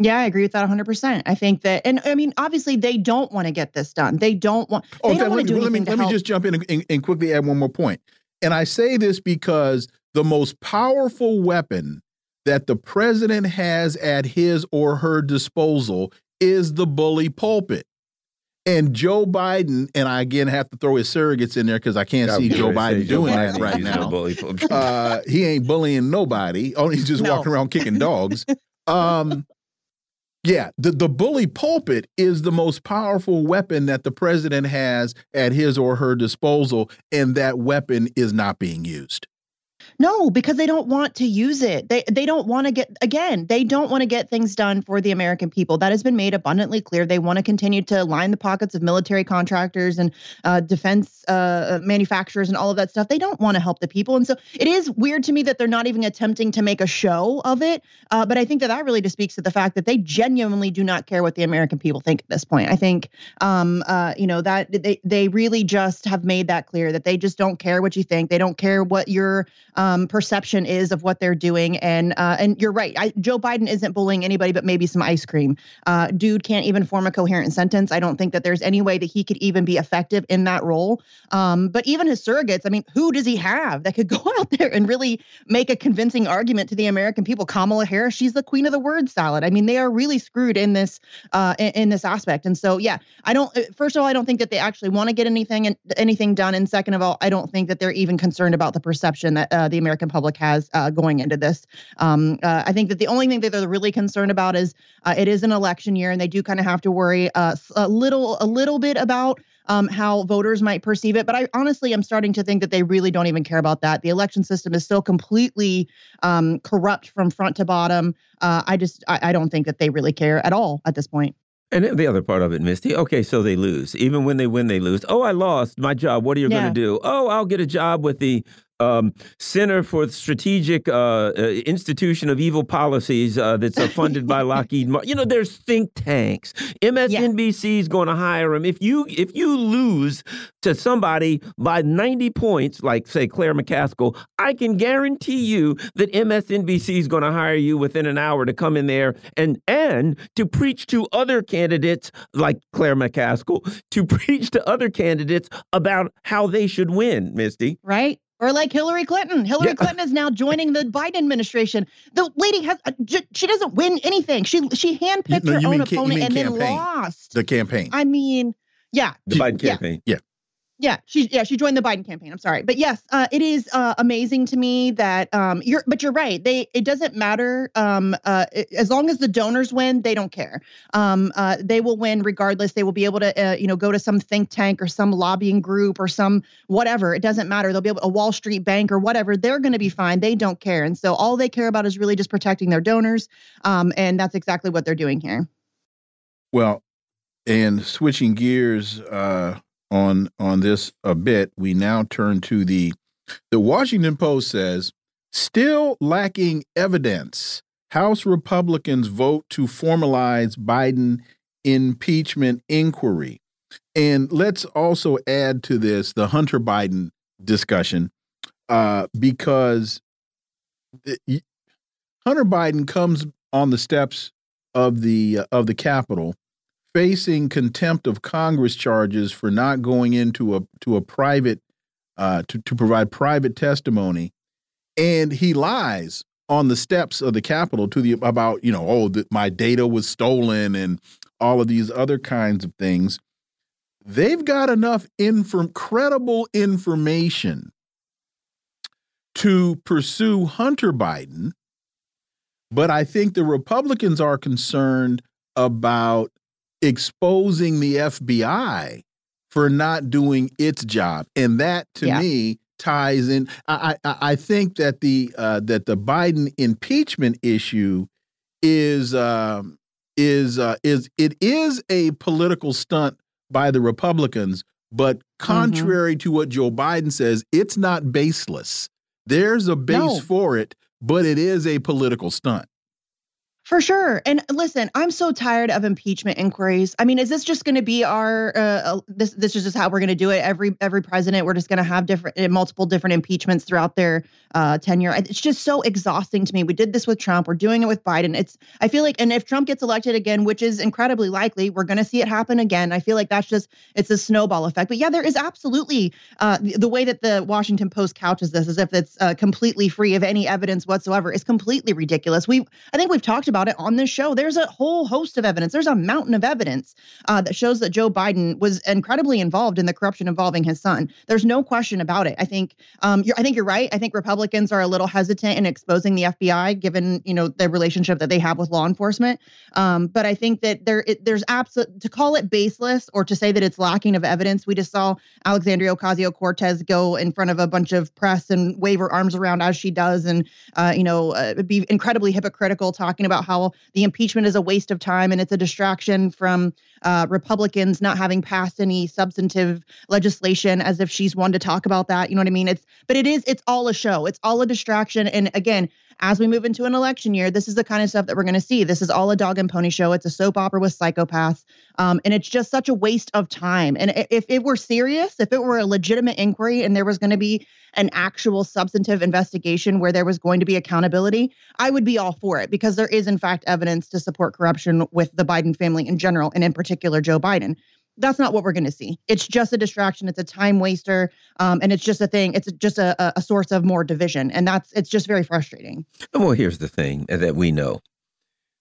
Yeah, I agree with that 100%. I think that, and I mean, obviously, they don't want to get this done. They don't want. They oh, don't let, me, let me let me just jump in and, and, quickly add one more point. And I say this because the most powerful weapon that the president has at his or her disposal is the bully pulpit. And Joe Biden, and I again have to throw his surrogates in there because I can't see Joe Biden Joe doing Biden that right now. uh, he ain't bullying nobody. Only he's just no. walking around kicking dogs. Um, yeah, the, the bully pulpit is the most powerful weapon that the president has at his or her disposal, and that weapon is not being used. No, because they don't want to use it. They they don't want to get again, they don't want to get things done for the American people. That has been made abundantly clear. They want to continue to line the pockets of military contractors and uh, defense uh, uh, manufacturers and all of that stuff. They don't want to help the people. And so it is weird to me that they're not even attempting to make a show of it. Uh, but I think that that really just speaks to the fact that they genuinely do not care what the American people think at this point. I think, um, uh, you know, that they they really just have made that clear that they just don't care what you think. They don't care what your um, perception is of what they're doing. And uh, and you're right. I, Joe Biden isn't bullying anybody, but maybe some ice cream. Uh, dude can't even form a coherent sentence. I don't think that there's any way that he could even be effective in that role. Um, but even his surrogates, I mean, who does he have that could go out there and really make a convincing argument to the American people? Kamala Harris, she's the queen of the word salad. I mean, they are really screwed in this uh, in, in this aspect. And so, yeah, I don't. Uh, first of all, I don't think that they actually want to get anything anything done. And second of all, I don't think that they're even concerned about the perception that uh, the American public has uh, going into this. Um, uh, I think that the only thing that they're really concerned about is uh, it is an election year, and they do kind of have to worry uh, a little a little bit about. Um, how voters might perceive it. But I honestly am starting to think that they really don't even care about that. The election system is still completely um, corrupt from front to bottom. Uh, I just I, I don't think that they really care at all at this point. And the other part of it, Misty, okay, so they lose. Even when they win, they lose. Oh, I lost my job. What are you yeah. going to do? Oh, I'll get a job with the um, Center for Strategic uh, uh, Institution of Evil Policies uh, that's uh, funded by Lockheed Martin. You know, there's think tanks. MSNBC yeah. is going to hire him. If you if you lose to somebody by 90 points, like say Claire McCaskill, I can guarantee you that MSNBC is going to hire you within an hour to come in there and and to preach to other candidates like Claire McCaskill to preach to other candidates about how they should win. Misty, right? Or like Hillary Clinton. Hillary yeah. Clinton is now joining the Biden administration. The lady has uh, she doesn't win anything. She she handpicked you, no, her own opponent and campaign. then lost. The campaign. I mean, yeah. The Biden campaign. Yeah. Yeah, she yeah she joined the Biden campaign. I'm sorry, but yes, uh, it is uh, amazing to me that um, you're. But you're right. They it doesn't matter um, uh, as long as the donors win, they don't care. Um, uh, they will win regardless. They will be able to uh, you know go to some think tank or some lobbying group or some whatever. It doesn't matter. They'll be able a Wall Street bank or whatever. They're going to be fine. They don't care, and so all they care about is really just protecting their donors. Um, and that's exactly what they're doing here. Well, and switching gears. Uh on on this a bit, we now turn to the the Washington Post says still lacking evidence. House Republicans vote to formalize Biden impeachment inquiry. And let's also add to this the Hunter Biden discussion uh, because Hunter Biden comes on the steps of the uh, of the Capitol facing contempt of Congress charges for not going into a to a private uh, to to provide private testimony, and he lies on the steps of the Capitol to the about you know oh my data was stolen and all of these other kinds of things. they've got enough inform credible information to pursue Hunter Biden, but I think the Republicans are concerned about exposing the FBI for not doing its job, and that to yeah. me ties in. I, I, I think that the uh, that the Biden impeachment issue is um, is uh, is it is a political stunt by the Republicans, but contrary mm -hmm. to what Joe Biden says, it's not baseless. There's a base no. for it, but it is a political stunt. For sure. And listen, I'm so tired of impeachment inquiries. I mean, is this just going to be our uh, uh, this this is just how we're going to do it every every president we're just going to have different uh, multiple different impeachments throughout their uh, tenure. It's just so exhausting to me. We did this with Trump, we're doing it with Biden. It's I feel like and if Trump gets elected again, which is incredibly likely, we're going to see it happen again. I feel like that's just it's a snowball effect. But yeah, there is absolutely uh, the, the, way that the Washington Post couches this as if it's uh, completely free of any evidence whatsoever is completely ridiculous. We I think we've talked about about it on this show. There's a whole host of evidence. There's a mountain of evidence uh, that shows that Joe Biden was incredibly involved in the corruption involving his son. There's no question about it. I think um, I think you're right. I think Republicans are a little hesitant in exposing the FBI, given you know the relationship that they have with law enforcement. Um, but I think that there it, there's absolute to call it baseless or to say that it's lacking of evidence. We just saw Alexandria Ocasio Cortez go in front of a bunch of press and wave her arms around as she does, and uh, you know uh, be incredibly hypocritical, talking about how the impeachment is a waste of time and it's a distraction from uh, Republicans not having passed any substantive legislation as if she's one to talk about that. You know what I mean? It's but it is it's all a show. It's all a distraction. And again, as we move into an election year, this is the kind of stuff that we're going to see. This is all a dog and pony show. It's a soap opera with psychopaths. Um, and it's just such a waste of time. And if it were serious, if it were a legitimate inquiry and there was going to be an actual substantive investigation where there was going to be accountability, I would be all for it because there is, in fact, evidence to support corruption with the Biden family in general, and in particular, Joe Biden that's not what we're going to see. It's just a distraction. It's a time waster, um, and it's just a thing. It's just a, a source of more division, and that's it's just very frustrating. Well, here's the thing that we know: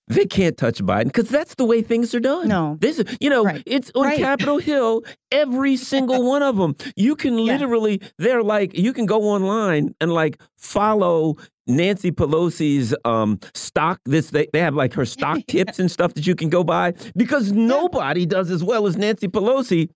they can't touch Biden because that's the way things are done. No, this is you know right. it's on right. Capitol Hill. Every single one of them, you can literally yeah. they're like you can go online and like follow Nancy Pelosi's um, stock. This they, they have like her stock tips and stuff that you can go by because nobody does as well as Nancy Pelosi.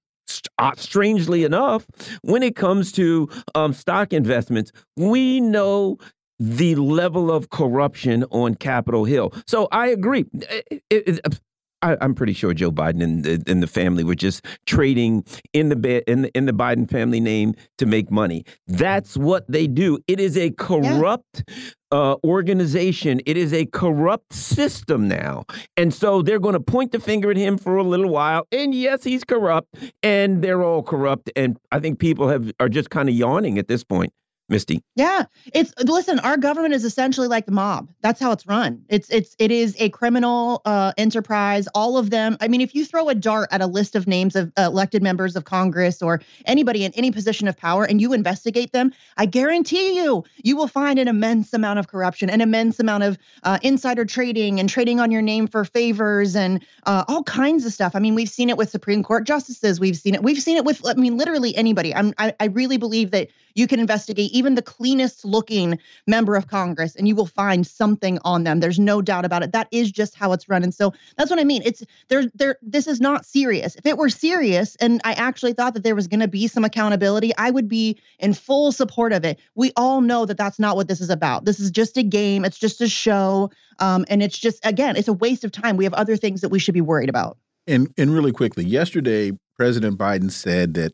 Uh, strangely enough, when it comes to um, stock investments, we know the level of corruption on Capitol Hill. So I agree. It, it, I, am pretty sure Joe Biden and the, and the family were just trading in the in the, in the Biden family name to make money. That's what they do. It is a corrupt yeah. uh, organization. It is a corrupt system now, and so they're going to point the finger at him for a little while. And yes, he's corrupt, and they're all corrupt. And I think people have are just kind of yawning at this point. Misty. Yeah, it's listen. Our government is essentially like the mob. That's how it's run. It's it's it is a criminal uh, enterprise. All of them. I mean, if you throw a dart at a list of names of uh, elected members of Congress or anybody in any position of power, and you investigate them, I guarantee you, you will find an immense amount of corruption, an immense amount of uh, insider trading and trading on your name for favors and uh, all kinds of stuff. I mean, we've seen it with Supreme Court justices. We've seen it. We've seen it with. I mean, literally anybody. I'm. I, I really believe that you can investigate even the cleanest looking member of Congress and you will find something on them. There's no doubt about it. That is just how it's run. And so that's what I mean. It's there there this is not serious. If it were serious and I actually thought that there was going to be some accountability, I would be in full support of it. We all know that that's not what this is about. This is just a game. It's just a show. Um, and it's just again, it's a waste of time. We have other things that we should be worried about. And and really quickly, yesterday President Biden said that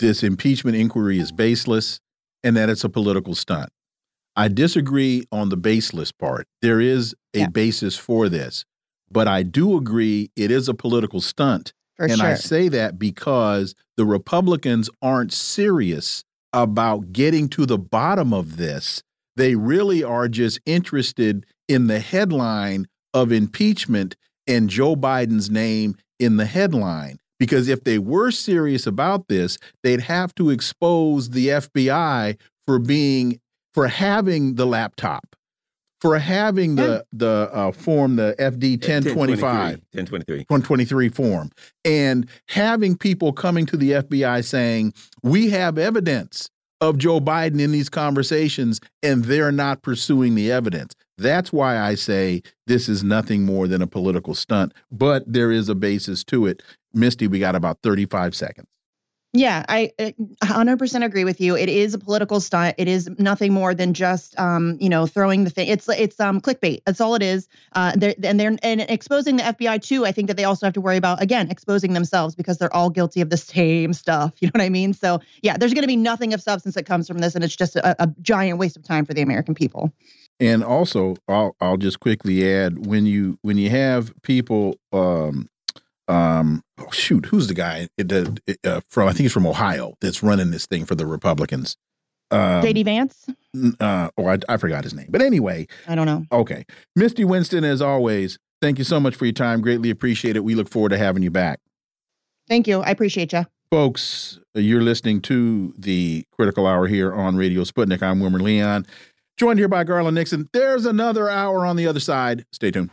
this impeachment inquiry is baseless and that it's a political stunt. I disagree on the baseless part. There is a yeah. basis for this, but I do agree it is a political stunt. For and sure. I say that because the Republicans aren't serious about getting to the bottom of this. They really are just interested in the headline of impeachment and Joe Biden's name in the headline. Because if they were serious about this, they'd have to expose the FBI for being for having the laptop, for having the the uh, form the FD 1025 1023 1023 form. And having people coming to the FBI saying we have evidence of Joe Biden in these conversations and they're not pursuing the evidence. That's why I say this is nothing more than a political stunt, but there is a basis to it. Misty, we got about 35 seconds. Yeah, I 100% agree with you. It is a political stunt. It is nothing more than just, um, you know, throwing the thing. It's it's um clickbait. That's all it is. Uh, they're, and they're and exposing the FBI too. I think that they also have to worry about again exposing themselves because they're all guilty of the same stuff. You know what I mean? So yeah, there's going to be nothing of substance that comes from this, and it's just a, a giant waste of time for the American people. And also, I'll I'll just quickly add when you when you have people um, um, oh, shoot, who's the guy uh, from? I think he's from Ohio that's running this thing for the Republicans. Um, JD Vance. Uh, oh, I, I forgot his name, but anyway, I don't know. Okay, Misty Winston, as always, thank you so much for your time. Greatly appreciate it. We look forward to having you back. Thank you. I appreciate you. Folks, you're listening to the Critical Hour here on Radio Sputnik. I'm Wilmer Leon, joined here by Garland Nixon. There's another hour on the other side. Stay tuned.